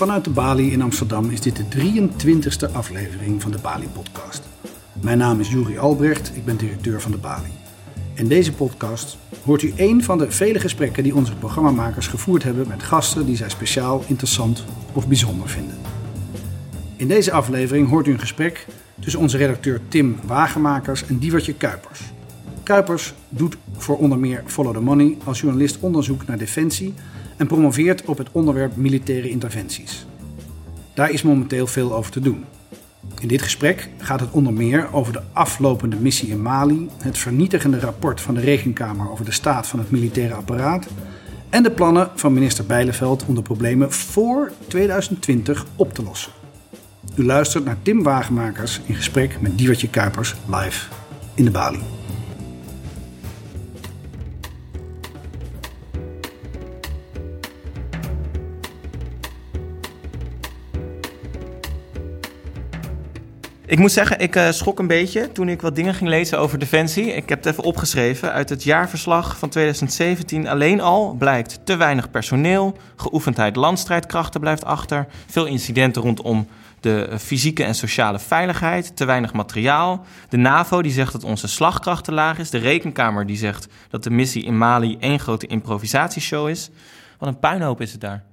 Vanuit de Bali in Amsterdam is dit de 23e aflevering van de Bali Podcast. Mijn naam is Juri Albrecht, ik ben directeur van de Bali. In deze podcast hoort u één van de vele gesprekken die onze programmamakers gevoerd hebben met gasten die zij speciaal, interessant of bijzonder vinden. In deze aflevering hoort u een gesprek tussen onze redacteur Tim Wagenmakers en Diewertje Kuipers. Kuipers doet voor onder meer Follow the Money als journalist onderzoek naar defensie en promoveert op het onderwerp militaire interventies. Daar is momenteel veel over te doen. In dit gesprek gaat het onder meer over de aflopende missie in Mali, het vernietigende rapport van de Rekenkamer over de staat van het militaire apparaat en de plannen van minister Bijleveld om de problemen voor 2020 op te lossen. U luistert naar Tim Wagenmakers in gesprek met Diewertje Kuipers live in de Bali. Ik moet zeggen, ik uh, schrok een beetje toen ik wat dingen ging lezen over Defensie. Ik heb het even opgeschreven. Uit het jaarverslag van 2017 alleen al blijkt te weinig personeel, geoefendheid landstrijdkrachten blijft achter, veel incidenten rondom de eh, fysieke en sociale veiligheid, te weinig materiaal. De NAVO die zegt dat onze slagkracht te laag is. De Rekenkamer die zegt dat de missie in Mali één grote improvisatieshow is. Wat een puinhoop is het daar.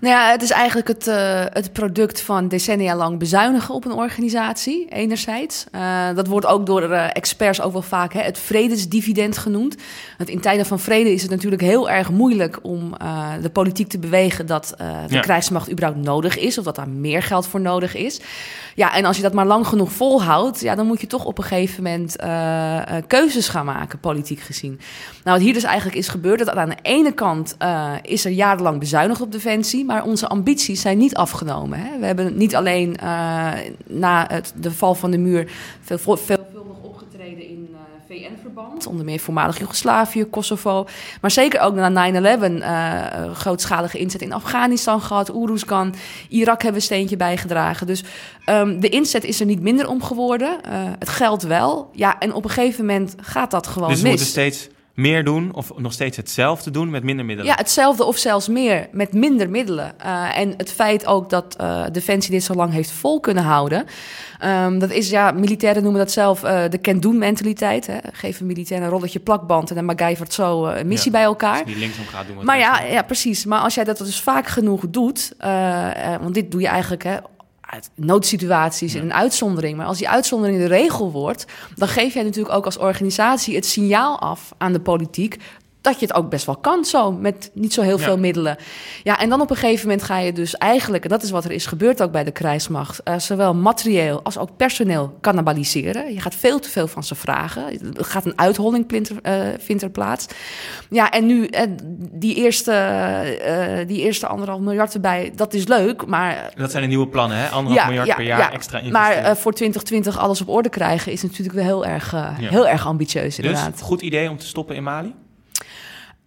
Nou ja, het is eigenlijk het, uh, het product van decennia lang bezuinigen op een organisatie, enerzijds. Uh, dat wordt ook door uh, experts ook wel vaak hè, het vredesdividend genoemd. Want in tijden van vrede is het natuurlijk heel erg moeilijk om de politiek te bewegen dat de ja. krijgsmacht überhaupt nodig is, of dat daar meer geld voor nodig is. Ja, en als je dat maar lang genoeg volhoudt, ja, dan moet je toch op een gegeven moment keuzes gaan maken, politiek gezien. Nou, wat hier dus eigenlijk is gebeurd, dat aan de ene kant is er jarenlang bezuinigd op de maar onze ambities zijn niet afgenomen. Hè. We hebben niet alleen uh, na het, de val van de muur veel, veelvuldig opgetreden in uh, VN-verband, onder meer voormalig Joegoslavië, Kosovo, maar zeker ook na 9-11 uh, grootschalige inzet in Afghanistan gehad, Oeruzgan, Irak hebben we een steentje bijgedragen. Dus um, de inzet is er niet minder om geworden, het geldt wel. Ja, en op een gegeven moment gaat dat gewoon dus we mis. moeten steeds meer doen of nog steeds hetzelfde doen met minder middelen? Ja, hetzelfde of zelfs meer met minder middelen. Uh, en het feit ook dat uh, Defensie dit zo lang heeft vol kunnen houden. Um, dat is, ja, militairen noemen dat zelf uh, de can-do mentaliteit. Hè. Geef een militair een rolletje plakband en dan MacGyvert zo een missie ja, bij elkaar. die linksom gaat doen. Maar ja, ja, precies. Maar als jij dat dus vaak genoeg doet, want dit doe je eigenlijk... Hè, uit noodsituaties in een uitzondering. Maar als die uitzondering de regel wordt, dan geef jij natuurlijk ook als organisatie het signaal af aan de politiek dat je het ook best wel kan zo, met niet zo heel veel middelen. Ja, en dan op een gegeven moment ga je dus eigenlijk, en dat is wat er is gebeurd ook bij de krijgsmacht, uh, zowel materieel als ook personeel cannibaliseren. Je gaat veel te veel van ze vragen. Er gaat een uitholling plinter, uh, vindt er plaats. Ja, en nu uh, die, eerste, die eerste anderhalf miljard erbij, dat is leuk, maar... Dat zijn de nieuwe plannen, hè? Anderhalf ja, miljard ja, per jaar ja, extra investeren. Maar voor 2020 alles op orde krijgen is natuurlijk wel heel erg, heel erg ambitieus inderdaad. Dus goed idee om te stoppen in Mali?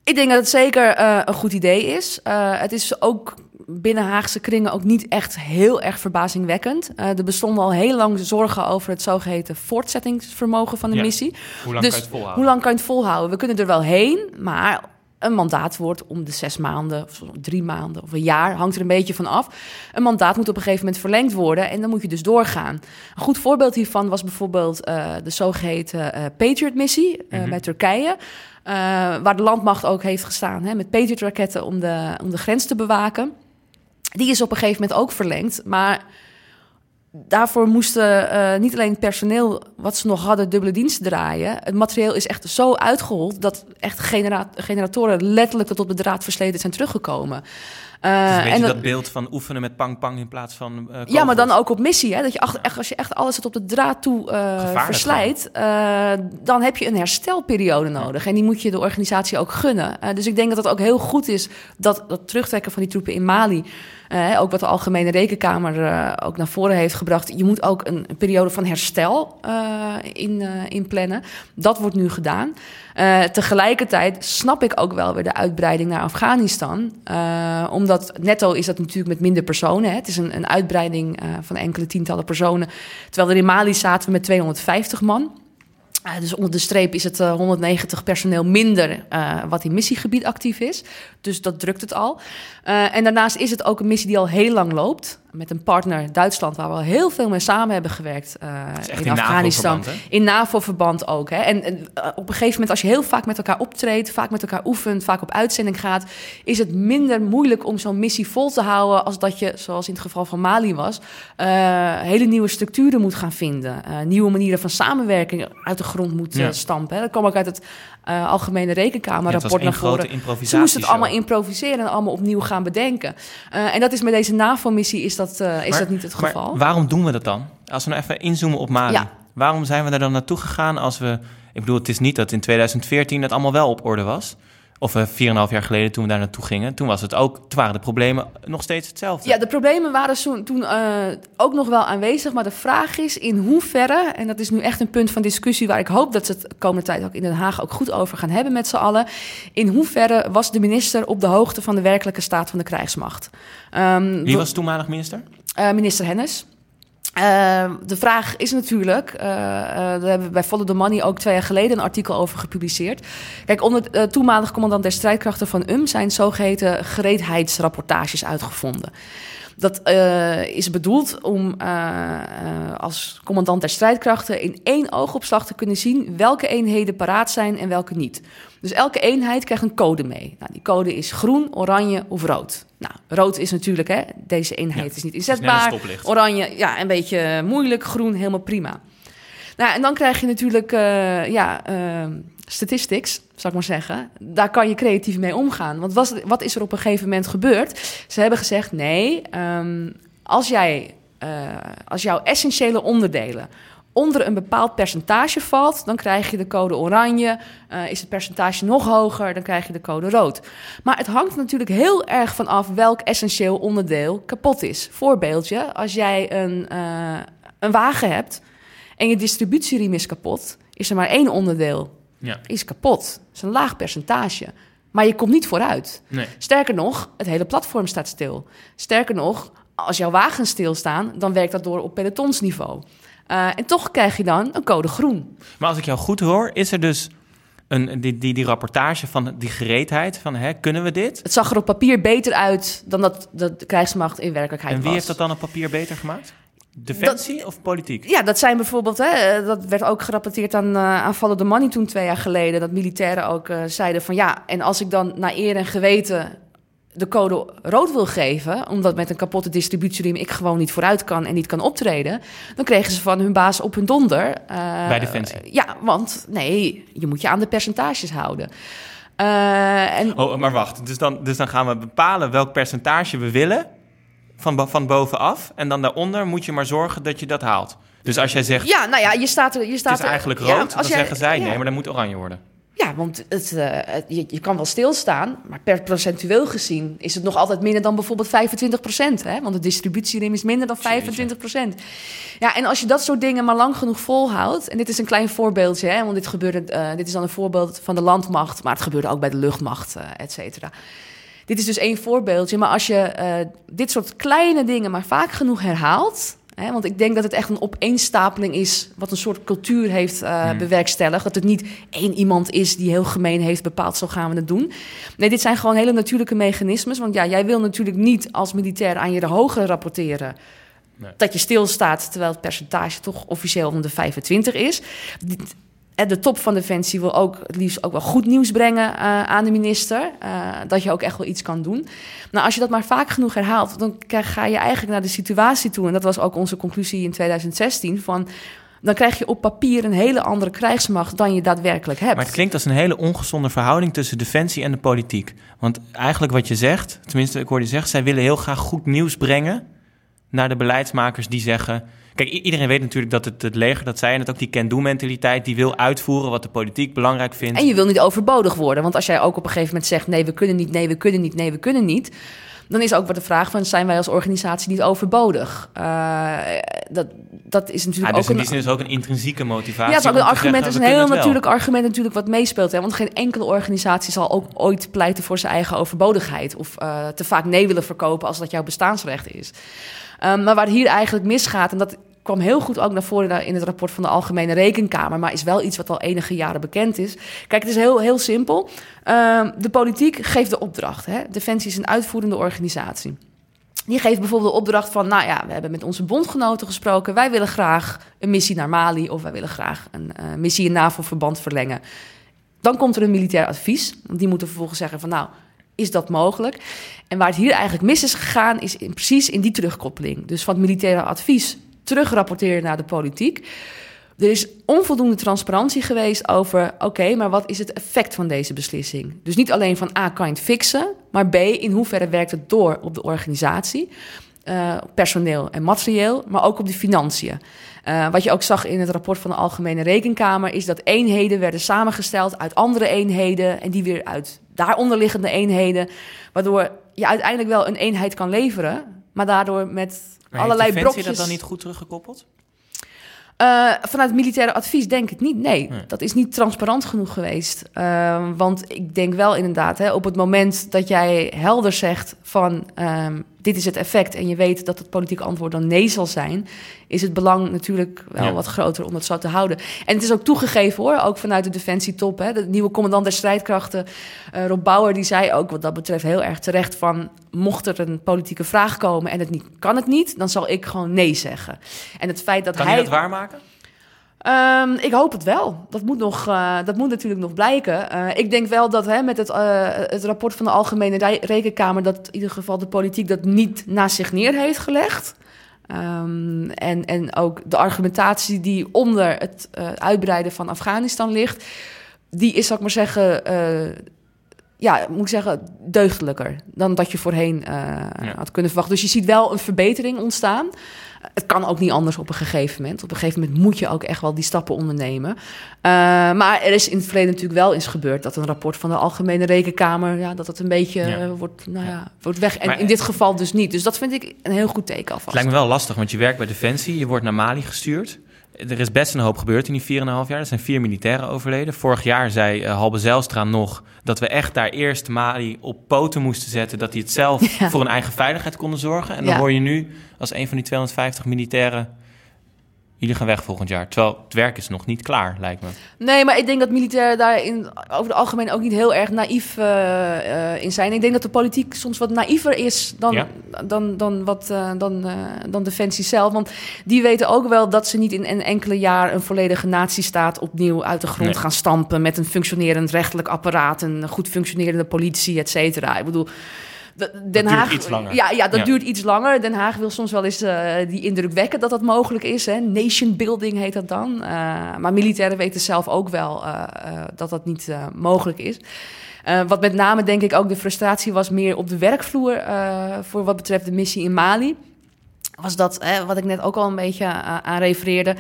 Ik denk dat het zeker uh, een goed idee is. Uh, het is ook binnen Haagse kringen ook niet echt heel erg verbazingwekkend. Uh, er bestonden al heel lang zorgen over het zogeheten voortzettingsvermogen van de ja. missie. Hoe lang dus kan je het volhouden? Hoe lang kan je het volhouden? We kunnen er wel heen, maar een mandaat wordt om de zes maanden, of drie maanden of een jaar, hangt er een beetje van af. Een mandaat moet op een gegeven moment verlengd worden en dan moet je dus doorgaan. Een goed voorbeeld hiervan was bijvoorbeeld uh, de zogeheten uh, Patriot-missie uh, mm -hmm. bij Turkije. Waar de landmacht ook heeft gestaan hè, met Patriot-raketten om de, om de grens te bewaken. Die is op een gegeven moment ook verlengd. Maar daarvoor moesten uh, niet alleen het personeel wat ze nog hadden dubbele dienst draaien. Het materieel is echt zo uitgehold dat echt genera generatoren letterlijk tot op de draad versleten zijn teruggekomen. Uh, dus een beetje en dat, dat beeld van oefenen met pang-pang in plaats van. Uh, ja, maar dan ook op missie. Hè? Dat je echt, als je echt alles het op de draad toe uh, verslijt, dan heb je een herstelperiode nodig. En die moet je de organisatie ook gunnen. dus ik denk dat het ook heel goed is dat dat terugtrekken van die troepen in Mali. Uh, ook wat de Algemene Rekenkamer uh, ook naar voren heeft gebracht. Je moet ook een, een periode van herstel uh, in, inplannen. Dat wordt nu gedaan. tegelijkertijd snap ik ook wel weer de uitbreiding naar Afghanistan. omdat netto is dat natuurlijk met minder personen. Hè. Het is een, een uitbreiding van enkele tientallen personen. Terwijl er in Mali zaten we met 250 man. Uh, dus onder de streep is het uh, 190 personeel minder wat in missiegebied actief is. Dus dat drukt het al. En daarnaast is het ook een missie die al heel lang loopt. Met een partner Duitsland, waar we al heel veel mee samen hebben gewerkt. in, in Afghanistan. NAVO in NAVO-verband ook. Hè. En, en op een gegeven moment, als je heel vaak met elkaar optreedt, vaak met elkaar oefent, vaak op uitzending gaat, is het minder moeilijk om zo'n missie vol te houden. als dat je, zoals in het geval van Mali was, hele nieuwe structuren moet gaan vinden. nieuwe manieren van samenwerking uit de grond moet ja. stampen. Hè. Dat kwam ook uit het uh, Algemene Rekenkamerrapport ja, naar voren. Ze moesten het allemaal improviseren en allemaal opnieuw gaan bedenken. Uh, en dat is met deze NAVO-missie is dat, uh, is maar, dat niet het geval. Maar waarom doen we dat dan? Als we nou even inzoomen op Mali. Ja. Waarom zijn we daar dan naartoe gegaan als we... Ik bedoel, het is niet dat in 2014 het allemaal wel op orde was. Of uh, 4,5 jaar geleden toen we daar naartoe gingen. Toen was het ook, toen waren de problemen nog steeds hetzelfde. Ja, de problemen waren zo, toen uh, ook nog wel aanwezig. Maar de vraag is in hoeverre, en dat is nu echt een punt van discussie... waar ik hoop dat ze het de komende tijd ook in Den Haag ook goed over gaan hebben met z'n allen. In hoeverre was de minister op de hoogte van de werkelijke staat van de krijgsmacht? Um, Wie was toenmalig minister? Uh, minister Hennis. Uh, de vraag is natuurlijk, uh, daar hebben we bij Follow the Money ook twee jaar geleden een artikel over gepubliceerd. Kijk, onder de toenmalig commandant der strijdkrachten van UM zijn zogeheten gereedheidsrapportages uitgevonden. Dat is bedoeld om als commandant der strijdkrachten in één oogopslag te kunnen zien welke eenheden paraat zijn en welke niet. Dus elke eenheid krijgt een code mee. Nou, die code is groen, oranje of rood. Nou, rood is natuurlijk, hè, deze eenheid ja, is niet inzetbaar. Is oranje, ja, een beetje moeilijk. Groen, helemaal prima. Nou, en dan krijg je natuurlijk, uh, ja, uh, statistics, zou ik maar zeggen. Daar kan je creatief mee omgaan. Want wat, wat is er op een gegeven moment gebeurd? Ze hebben gezegd, nee, um, als jij, uh, als jouw essentiële onderdelen onder een bepaald percentage valt, dan krijg je de code oranje. Uh, is het percentage nog hoger, dan krijg je de code rood. Maar het hangt natuurlijk heel erg van af welk essentieel onderdeel kapot is. Voorbeeldje, als jij een, uh, een wagen hebt en je distributieriem is kapot, is er maar één onderdeel. Ja. Is kapot. Dat is een laag percentage. Maar je komt niet vooruit. Nee. Sterker nog, het hele platform staat stil. Sterker nog, als jouw wagens stilstaan, dan werkt dat door op pelotonsniveau. Uh, en toch krijg je dan een code groen. Maar als ik jou goed hoor, is er dus een, die, die, die rapportage van die gereedheid van hè, kunnen we dit? Het zag er op papier beter uit dan dat de krijgsmacht in werkelijkheid was. En wie heeft dat dan op papier beter gemaakt? Defensie dat, of politiek? Ja, dat zijn bijvoorbeeld, hè, dat werd ook gerapporteerd aan, uh, aan Follow the Money toen twee jaar geleden. Dat militairen ook uh, zeiden van ja, en als ik dan naar eer en geweten de code rood wil geven, omdat met een kapotte distributieriem ik gewoon niet vooruit kan en niet kan optreden, dan kregen ze van hun baas op hun donder. Uh, Bij Defensie? Ja, want nee, je moet je aan de percentages houden. Uh, en... Oh, maar wacht, dus dan, dus dan gaan we bepalen welk percentage we willen van, van bovenaf en dan daaronder moet je maar zorgen dat je dat haalt. Dus als jij zegt... Ja, nou ja, je staat er... Je staat het is er, eigenlijk rood, ja, dan jij, zeggen zij ja. nee, maar dan moet oranje worden. Ja, want het, uh, je, je, kan wel stilstaan, maar per procentueel gezien is het nog altijd minder dan bijvoorbeeld 25 procent. Want de distributierim is minder dan 25 procent. Ja, en als je dat soort dingen maar lang genoeg volhoudt, en dit is een klein voorbeeldje, hè, want dit, gebeurde, uh, dit is dan een voorbeeld van de landmacht, maar het gebeurde ook bij de luchtmacht, uh, et cetera. Dit is dus één voorbeeldje, maar als je dit soort kleine dingen maar vaak genoeg herhaalt, He, want ik denk dat het echt een opeenstapeling is wat een soort cultuur heeft uh, hmm. bewerkstelligd. Dat het niet één iemand is die heel gemeen heeft bepaald, zo gaan we het doen. Nee, dit zijn gewoon hele natuurlijke mechanismes. Want ja, jij wil natuurlijk niet als militair aan je de hoge rapporteren... Nee. dat je stilstaat terwijl het percentage toch officieel onder de 25 is de top van Defensie wil ook het liefst ook wel goed nieuws brengen uh, aan de minister. Uh, dat je ook echt wel iets kan doen. Nou, als je dat maar vaak genoeg herhaalt, dan ga je eigenlijk naar de situatie toe. En dat was ook onze conclusie in 2016. Van, dan krijg je op papier een hele andere krijgsmacht dan je daadwerkelijk hebt. Maar het klinkt als een hele ongezonde verhouding tussen defensie en de politiek. Want eigenlijk wat je zegt, tenminste ik hoorde je zeggen, zij willen heel graag goed nieuws brengen naar de beleidsmakers die zeggen Kijk, iedereen weet natuurlijk dat het, het leger, dat zij en het ook die can-do-mentaliteit, die wil uitvoeren wat de politiek belangrijk vindt. En je wil niet overbodig worden, want als jij ook op een gegeven moment zegt: nee, we kunnen niet, nee, we kunnen niet, nee, we kunnen niet. Dan is ook wat de vraag van, zijn wij als organisatie niet overbodig? Uh, dat, dat is natuurlijk ja, dus ook in die zin is ook een intrinsieke motivatie. Ja, het is ook een argument, is een heel natuurlijk argument natuurlijk wat meespeelt. Hè? Want geen enkele organisatie zal ook ooit pleiten voor zijn eigen overbodigheid. Of uh, te vaak nee willen verkopen als dat jouw bestaansrecht is. Um, maar waar hier eigenlijk misgaat, en dat kwam heel goed ook naar voren in het rapport van de Algemene Rekenkamer, maar is wel iets wat al enige jaren bekend is. Kijk, het is heel, heel simpel. Ehm, de politiek geeft de opdracht. Hè? Defensie is een uitvoerende organisatie. Die geeft bijvoorbeeld de opdracht van, nou ja, we hebben met onze bondgenoten gesproken. Wij willen graag een missie naar Mali of wij willen graag een uh, missie in NAVO-verband verlengen. Dan komt er een militair advies. Die moeten vervolgens zeggen van, nou, is dat mogelijk? En waar het hier eigenlijk mis is gegaan, is in, precies in die terugkoppeling. Dus van het militaire advies terugrapporteren naar de politiek. Er is onvoldoende transparantie geweest over, oké, maar wat is het effect van deze beslissing? Dus niet alleen van A, kan je het fixen, maar B, in hoeverre werkt het door op de organisatie, uh, personeel en materieel, maar ook op de financiën. Uh, wat je ook zag in het rapport van de Algemene Rekenkamer, is dat eenheden werden samengesteld uit andere eenheden en die weer uit daaronderliggende eenheden, waardoor je uiteindelijk wel een eenheid kan leveren, maar daardoor met maar allerlei heeft brokjes... dat dan niet goed teruggekoppeld? Uh, vanuit militaire advies denk ik niet. Nee, nee, dat is niet transparant genoeg geweest. Uh, want ik denk wel inderdaad, hè, op het moment dat jij helder zegt van um, dit is het effect en je weet dat het politieke antwoord dan nee zal zijn, is het belang natuurlijk wel ja. wat groter om dat zo te houden. En het is ook toegegeven hoor, ook vanuit de defensietop. Hè, de nieuwe commandant der strijdkrachten, uh, Rob Bauer, die zei ook wat dat betreft heel erg terecht van mocht er een politieke vraag komen en het niet kan het niet, dan zal ik gewoon nee zeggen. En het feit dat kan hij dat waarmaken? Um, ik hoop het wel. Dat moet, nog, uh, dat moet natuurlijk nog blijken. Uh, ik denk wel dat hè, met het, uh, het rapport van de Algemene Rekenkamer... dat in ieder geval de politiek dat niet naast zich neer heeft gelegd. Um, en, en ook de argumentatie die onder het uitbreiden van Afghanistan ligt... die is, zal ik maar zeggen... ja, moet ik zeggen, deugdelijker dan dat je voorheen ja. had kunnen verwachten. Dus je ziet wel een verbetering ontstaan... Het kan ook niet anders op een gegeven moment. Op een gegeven moment moet je ook echt wel die stappen ondernemen. Uh, maar er is in het verleden natuurlijk wel eens gebeurd dat een rapport van de Algemene Rekenkamer, ja, dat het een beetje ja. uh, wordt, nou ja, wordt weg. En maar, in dit geval dus niet. Dus dat vind ik een heel goed teken alvast. Het lijkt me wel lastig, want je werkt bij Defensie, je wordt naar Mali gestuurd. Er is best een hoop gebeurd in die 4,5 jaar. Er zijn vier militairen overleden. Vorig jaar zei uh, Halbe Zijlstra nog dat we echt daar eerst Mali op poten moesten zetten. Dat die het zelf ja. voor hun eigen veiligheid konden zorgen. En dan ja. hoor je nu als een van die 250 militairen... Jullie gaan weg volgend jaar. Terwijl het werk is nog niet klaar, lijkt me. Nee, maar ik denk dat militairen daar in, over het algemeen ook niet heel erg naïef uh, uh, in zijn. Ik denk dat de politiek soms wat naïver is dan, ja. dan, dan, wat, uh, dan, dan Defensie zelf. Want die weten ook wel dat ze niet in een enkele jaar een volledige natiestaat opnieuw uit de grond nee. gaan stampen. Met een functionerend rechtelijk apparaat, een goed functionerende politie, et cetera. Ik bedoel. Den dat Haag, iets langer. Ja, ja dat ja. duurt iets langer. Den Haag wil soms wel eens uh, die indruk wekken dat dat mogelijk is. Hè. Nation building heet dat dan. Uh, maar militairen weten zelf ook wel uh, dat dat niet mogelijk is. wat met name denk ik ook de frustratie was meer op de werkvloer voor wat betreft de missie in Mali. Was dat, wat ik net ook al een beetje aan refereerde.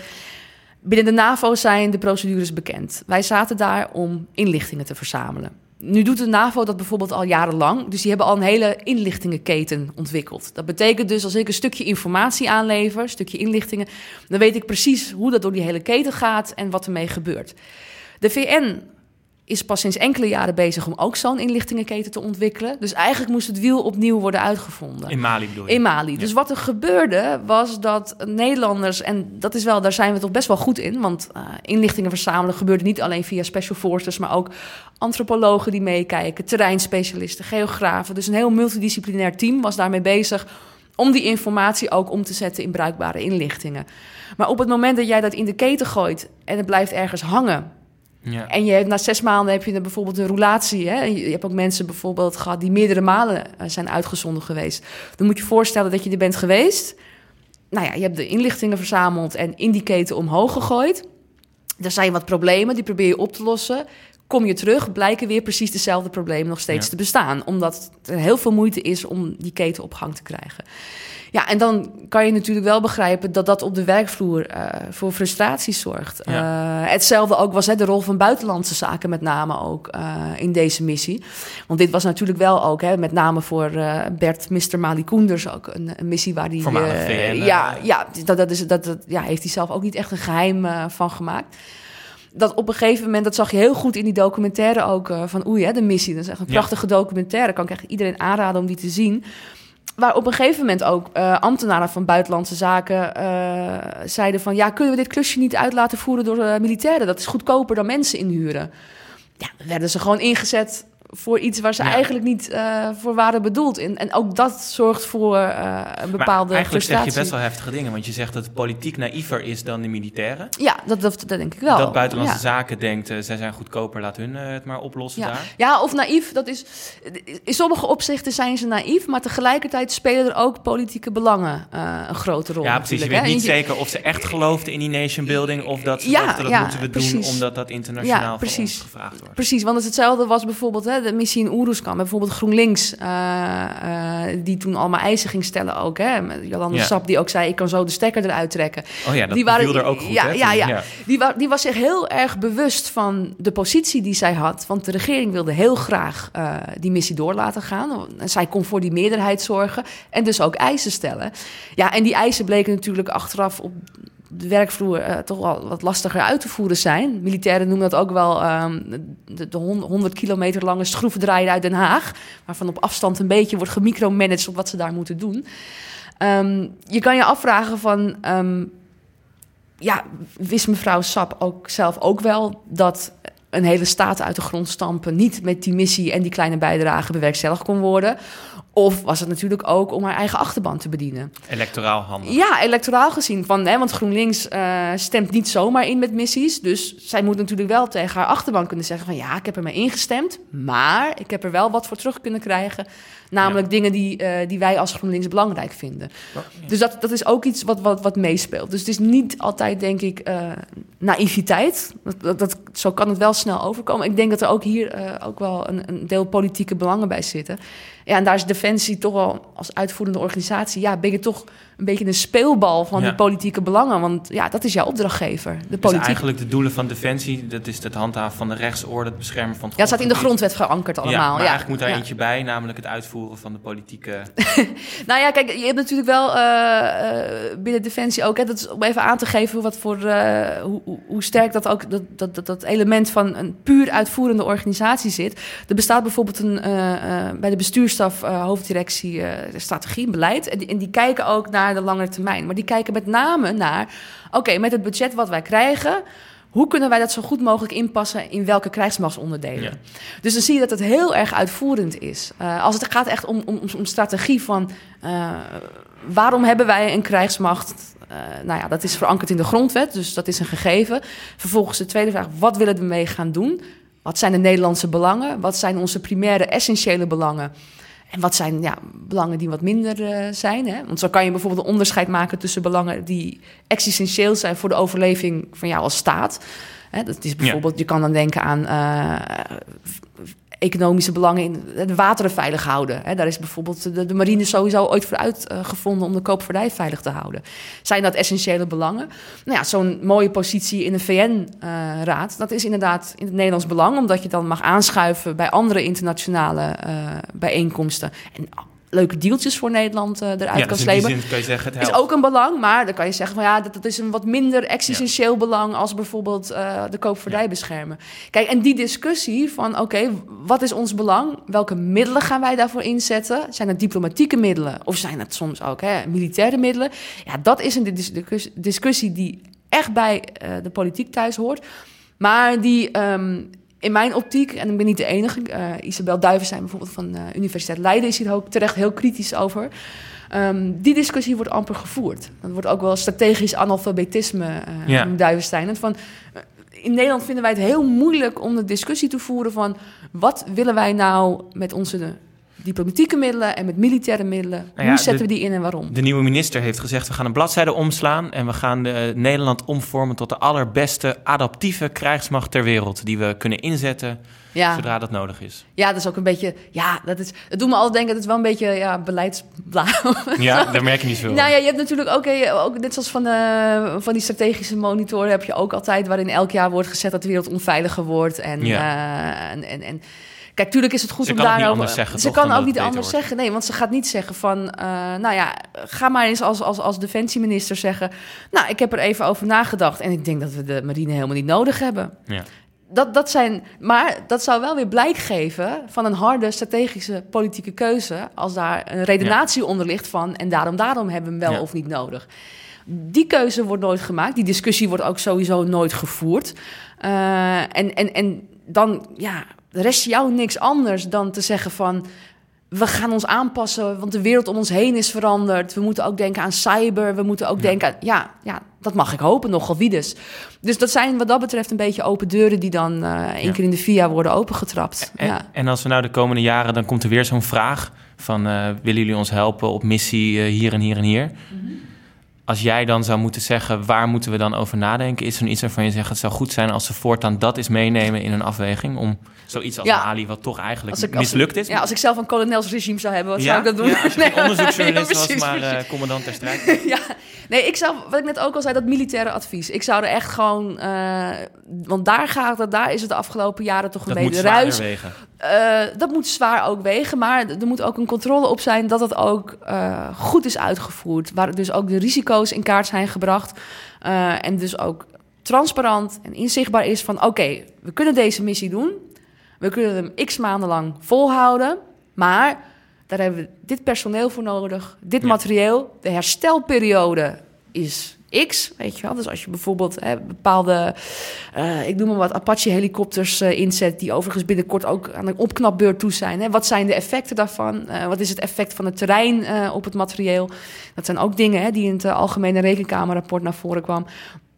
Binnen de NAVO zijn de procedures bekend. Wij zaten daar om inlichtingen te verzamelen. Nu doet de NAVO dat bijvoorbeeld al jarenlang. Dus die hebben al een hele inlichtingenketen ontwikkeld. Dat betekent dus als ik een stukje informatie aanlever, een stukje inlichtingen, dan weet ik precies hoe dat door die hele keten gaat en wat ermee gebeurt. De VN is pas sinds enkele jaren bezig om ook zo'n inlichtingenketen te ontwikkelen. Dus eigenlijk moest het wiel opnieuw worden uitgevonden. In Mali bedoel je? In Mali. Ja. Dus wat er gebeurde was dat Nederlanders... en dat is wel, daar zijn we toch best wel goed in... want uh, inlichtingen verzamelen gebeurde niet alleen via special forces... maar ook antropologen die meekijken, terreinspecialisten, geografen. Dus een heel multidisciplinair team was daarmee bezig... om die informatie ook om te zetten in bruikbare inlichtingen. Maar op het moment dat jij dat in de keten gooit... en het blijft ergens hangen ja. En je hebt, na zes maanden heb je bijvoorbeeld een roulatie. Hè? Je hebt ook mensen bijvoorbeeld gehad die meerdere malen zijn uitgezonden geweest. Dan moet je voorstellen dat je er bent geweest. Nou ja, je hebt de inlichtingen verzameld en in die keten omhoog gegooid. Er zijn wat problemen, die probeer je op te lossen. Kom je terug, blijken weer precies dezelfde problemen nog steeds ja. te bestaan. Omdat er heel veel moeite is om die keten op gang te krijgen. Ja, en dan kan je natuurlijk wel begrijpen dat dat op de werkvloer uh, voor frustraties zorgt. Ja. Uh, hetzelfde ook was hè, de rol van buitenlandse zaken met name ook uh, in deze missie. Want dit was natuurlijk wel ook, hè, met name voor Bert Mr. Mali Koenders ook een, een missie waar die... Ja, ja, dat, dat, is, dat, dat ja, heeft hij zelf ook niet echt een geheim van gemaakt dat op een gegeven moment, dat zag je heel goed in die documentaire ook uh, van Oei, hè, de missie. Dat is echt een prachtige ja. documentaire. Kan ik echt iedereen aanraden om die te zien waar op een gegeven moment ook uh, ambtenaren van buitenlandse zaken uh, zeiden van ja, kunnen we dit klusje niet uit laten voeren door militairen? Dat is goedkoper dan mensen inhuren. Ja, werden ze gewoon ingezet voor iets waar ze eigenlijk niet uh, voor waren bedoeld. En, en ook dat zorgt voor uh, een bepaalde maar eigenlijk frustratie. zeg je best wel heftige dingen, want je zegt dat de politiek naïver is dan de militairen. Ja, dat, dat, dat denk ik wel. Dat buitenlandse ja. zaken denkt, uh, zij zijn goedkoper, laat hun het maar oplossen ja. daar. Ja, of naïef, dat is... In sommige opzichten zijn ze naïef, maar tegelijkertijd spelen er ook politieke belangen een grote rol. Ja, precies. Je weet hè? niet je, zeker of ze echt geloofden in die nation building of dat ze dachten, dat moeten we precies. doen omdat dat internationaal van ons gevraagd wordt. Precies, want het hetzelfde was bijvoorbeeld hè, de missie in Oeruzkan. Bijvoorbeeld GroenLinks, uh, uh, die toen allemaal eisen ging stellen ook. Hè, met Jolande Ja. Sap, die ook zei, ik kan zo de stekker eruit trekken. Oh ja, dat die waren, er ook goed, ja, hè, ja, ja. Ja. Die, wa- die was zich heel erg bewust van de positie die zij had. Want de regering wilde heel graag uh, die missie door laten gaan. En zij kon voor die meerderheid zorgen en dus ook eisen stellen. Ja, en die eisen bleken natuurlijk achteraf op de werkvloer uh, toch wel wat lastiger uit te voeren zijn. Militairen noemen dat ook wel um, de, de 100 kilometer lange schroevendraaier uit Den Haag. Waarvan op afstand een beetje wordt gemicromanaged op wat ze daar moeten doen. Um, je kan je afvragen van... Um, ja, wist mevrouw Sap ook zelf ook wel dat een hele staat uit de grond stampen niet met die missie en die kleine bijdrage bewerkstelligd kon worden? Of was het natuurlijk ook om haar eigen achterban te bedienen? Electoraal handig. Ja, electoraal gezien. Van, hè, want GroenLinks uh, stemt niet zomaar in met missies. Dus zij moet natuurlijk wel tegen haar achterban kunnen zeggen van... ja, ik heb er mee ingestemd, maar ik heb er wel wat voor terug kunnen krijgen. Namelijk ja. dingen die, uh, die wij als GroenLinks belangrijk vinden. Ja. Dus dat, dat is ook iets wat, wat, wat meespeelt. Dus het is niet altijd, denk ik, uh, naïviteit. Dat, dat, dat, zo kan het wel snel overkomen. Ik denk dat er ook hier ook wel een, een, deel politieke belangen bij zitten. Ja, en daar is Defensie toch wel als uitvoerende organisatie... ja, ben je toch een beetje een speelbal van ja. die politieke belangen. Want ja, dat is jouw opdrachtgever, de politiek. Dus eigenlijk de doelen van Defensie... dat is het handhaven van de rechtsorde, het beschermen van het Ja, het staat in de grondwet verankerd allemaal. Ja, maar ja. eigenlijk moet daar ja. eentje bij, namelijk het uitvoeren van de politieke... nou ja, kijk, je hebt natuurlijk wel uh, uh, binnen Defensie ook... Hè, dat is om even aan te geven wat voor, uh, hoe, hoe, sterk dat ook... Dat, dat, dat, dat, element van een puur uitvoerende organisatie zit. Er bestaat bijvoorbeeld een, uh, bij de bestuurstaf hoofddirectie strategie en beleid... En die, en die kijken ook naar de langere termijn. Maar die kijken met name naar... oké, okay, met het budget wat wij krijgen... Hoe kunnen wij dat zo goed mogelijk inpassen in welke krijgsmachtsonderdelen? Ja. Dus dan zie je dat het heel erg uitvoerend is. Uh, als het gaat echt om, om, om strategie van uh, waarom hebben wij een krijgsmacht? Uh, nou ja, dat is verankerd in de grondwet, dus dat is een gegeven. Vervolgens de tweede vraag, wat willen we mee gaan doen? Wat zijn de Nederlandse belangen? Wat zijn onze primaire, essentiële belangen? En wat zijn ja, belangen die wat minder uh, zijn? Hè? Want zo kan je bijvoorbeeld een onderscheid maken tussen belangen die existentieel zijn voor de overleving van jou als staat. Hè, dat is bijvoorbeeld, ja. je kan dan denken aan uh, economische belangen in de wateren veilig houden. Daar is bijvoorbeeld de, marine sowieso ooit voor uitgevonden uh, om de koopvaardij veilig te houden. Zijn dat essentiële belangen? Nou ja, zo'n mooie positie in de VN-raad, uh, dat is inderdaad in het Nederlands belang, omdat je dan mag aanschuiven bij andere internationale uh, bijeenkomsten. En leuke deeltjes voor Nederland uh, eruit ja, kan dus slepen. Zin kan je zeggen, het is ook een belang, maar dan kan je zeggen van ja, dat, dat is een wat minder existentieel ja. belang als bijvoorbeeld uh, de koopvaardij ja. beschermen. Kijk, en die discussie van oké, okay, wat is ons belang? Welke middelen gaan wij daarvoor inzetten? Zijn het diplomatieke middelen of zijn het soms ook hè, militaire middelen? Ja, dat is een discussie die echt bij uh, de politiek thuis hoort, maar die um, in mijn optiek, en ik ben niet de enige, uh, Isabel Duivenstein bijvoorbeeld van de uh, Universiteit Leiden is hier ook terecht heel kritisch over. Um, die discussie wordt amper gevoerd. Dat wordt ook wel strategisch analfabetisme, uh, ja. Duivenstein. En van, in Nederland vinden wij het heel moeilijk om de discussie te voeren van wat willen wij nou met onze diplomatieke middelen en met militaire middelen. Nou ja, Hoe zetten de, we die in en waarom? De nieuwe minister heeft gezegd: we gaan een bladzijde omslaan en we gaan de, Nederland omvormen tot de allerbeste adaptieve krijgsmacht ter wereld die we kunnen inzetten. Ja. Zodra dat nodig is. Ja, dat is ook een beetje. Ja, dat is. Het doet me altijd denken. Het is wel een beetje ja, beleidsblauw. Ja, daar merk je niet veel. Nou ja, je hebt natuurlijk ook, ook net zoals van, uh, van die strategische monitor heb je ook altijd waarin elk jaar wordt gezet dat de wereld onveiliger wordt en ja. uh, en, en, en Kijk, tuurlijk is het goed ze om daarover... Ze zeggen, ze kan ook niet anders wordt. zeggen. Nee, want ze gaat niet zeggen van... Uh, nou ja, ga maar eens als, als, als defensieminister zeggen... Nou, ik heb er even over nagedacht... en ik denk dat we de marine helemaal niet nodig hebben. Ja. dat, dat zijn, maar dat zou wel weer blijk geven van een harde strategische politieke keuze. Als daar een redenatie onder ligt van. En daarom, daarom hebben we hem wel of niet nodig. Die keuze wordt nooit gemaakt. Die discussie wordt ook sowieso nooit gevoerd. Uh, en, en, en dan ja, rest jou niks anders dan te zeggen van we gaan ons aanpassen, want de wereld om ons heen is veranderd. We moeten ook denken aan cyber. We moeten ook denken aan. Ja, ja, dat mag ik hopen, nogal wie dus. Dus dat zijn wat dat betreft een beetje open deuren die dan uh, één keer in de VIA worden opengetrapt. En, ja. en als we nou de komende jaren, dan komt er weer zo'n vraag van uh, willen jullie ons helpen op missie uh, hier en hier en hier? Mm -hmm. Als jij dan zou moeten zeggen, waar moeten we dan over nadenken? Is er iets waarvan je zegt, het zou goed zijn als ze voortaan dat is meenemen in een afweging om zoiets als ja. Mali, wat toch eigenlijk als ik, mislukt is. Ja, als ik zelf een kolonelsregime zou hebben, wat ja, zou ik dat doen? Ja, als je nee, onderzoeksjournalist was, maar uh, commandant ter strijd. ja, nee, ik zou, wat ik net ook al zei, dat militaire advies. Ik zou er echt gewoon, uh, want daar gaat het, daar is het de afgelopen jaren toch een dat beetje ruis. wegen. Uh, dat moet zwaar ook wegen, maar er moet ook een controle op zijn dat het ook goed is uitgevoerd. Waar dus ook de risico's in kaart zijn gebracht. Uh, en dus ook transparant en inzichtbaar is van... oké, okay, we kunnen deze missie doen. We kunnen hem x maanden lang volhouden. Maar daar hebben we dit personeel voor nodig, dit ja. materieel. De herstelperiode is X, weet je wel. Dus als je bijvoorbeeld hè, bepaalde, uh, ik noem maar wat, Apache-helikopters uh, inzet... die overigens binnenkort ook aan een opknapbeurt toe zijn. Hè. Wat zijn de effecten daarvan? Uh, wat is het effect van het terrein op het materieel? Dat zijn ook dingen hè, die in het Algemene Rekenkamerrapport naar voren kwam.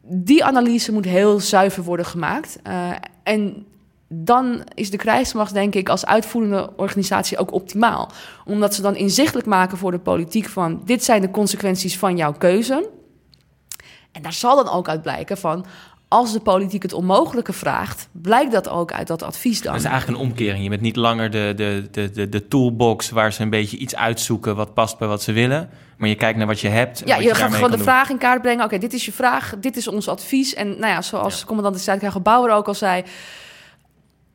Die analyse moet heel zuiver worden gemaakt. en dan is de krijgsmacht, denk ik, als uitvoerende organisatie ook optimaal. Omdat ze dan inzichtelijk maken voor de politiek van... dit zijn de consequenties van jouw keuze... En daar zal dan ook uit blijken van. Als de politiek het onmogelijke vraagt, blijkt dat ook uit dat advies dan. Dat is eigenlijk een omkering. Je bent niet langer de, de, de, de, de toolbox waar ze een beetje iets uitzoeken wat past bij wat ze willen. Maar je kijkt naar wat je hebt. Ja, je, je gaat gewoon de doen. vraag in kaart brengen. Oké, okay, dit is je vraag, dit is ons advies. En nou ja, zoals ja. commandant de Zuid-Krijger Bauer ook al zei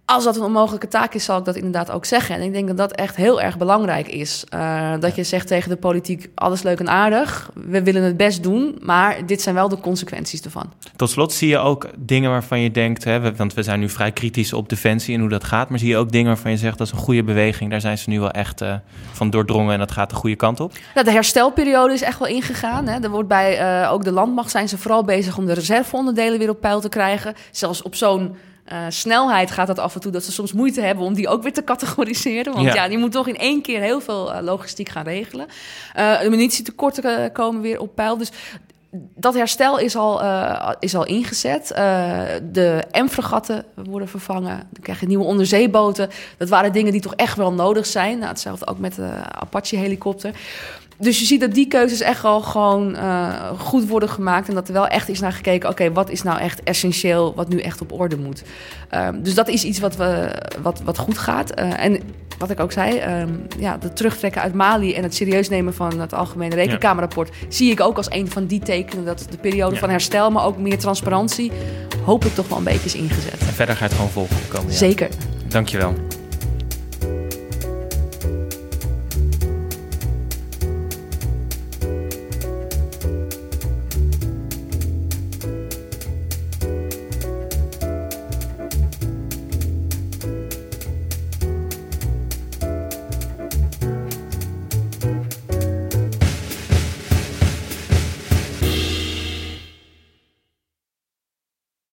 als dat een onmogelijke taak is, zal ik dat inderdaad ook zeggen. En ik denk dat dat echt heel erg belangrijk is. Uh, dat je zegt tegen de politiek: alles leuk en aardig. We willen het best doen, maar dit zijn wel de consequenties ervan. Tot slot zie je ook dingen waarvan je denkt, hè, want we zijn nu vrij kritisch op defensie en hoe dat gaat. Maar zie je ook dingen waarvan je zegt dat is een goede beweging. Daar zijn ze nu wel echt uh, van doordrongen en dat gaat de goede kant op. Nou, de herstelperiode is echt wel ingegaan. Hè. Er wordt bij uh, ook de landmacht zijn ze vooral bezig om de reserveonderdelen weer op peil te krijgen. Zelfs op zo'n uh, snelheid gaat dat af en toe dat ze soms moeite hebben om die ook weer te categoriseren. Want ja, ja die moet toch in één keer heel veel uh, logistiek gaan regelen. Uh, de munitietekorten komen weer op peil. Dus dat herstel is al, is al ingezet. de M-fregatten worden vervangen. Dan krijg je nieuwe onderzeeboten. Dat waren dingen die toch echt wel nodig zijn. Nou, hetzelfde ook met de Apache-helikopter dus je ziet dat die keuzes echt al gewoon uh, goed worden gemaakt. En dat er wel echt is naar gekeken. Oké, okay, wat is nou echt essentieel, wat nu echt op orde moet. Um, dus dat is iets wat, we, wat, wat goed gaat. Uh, en wat ik ook zei, um, ja, het terugtrekken uit Mali en het serieus nemen van het Algemene Rekenkamerrapport. Ja. zie ik ook als een van die tekenen dat de periode ja. van herstel, maar ook meer transparantie, hopelijk toch wel een beetje is ingezet. En verder gaat het gewoon volgen de komende Zeker. Dankjewel.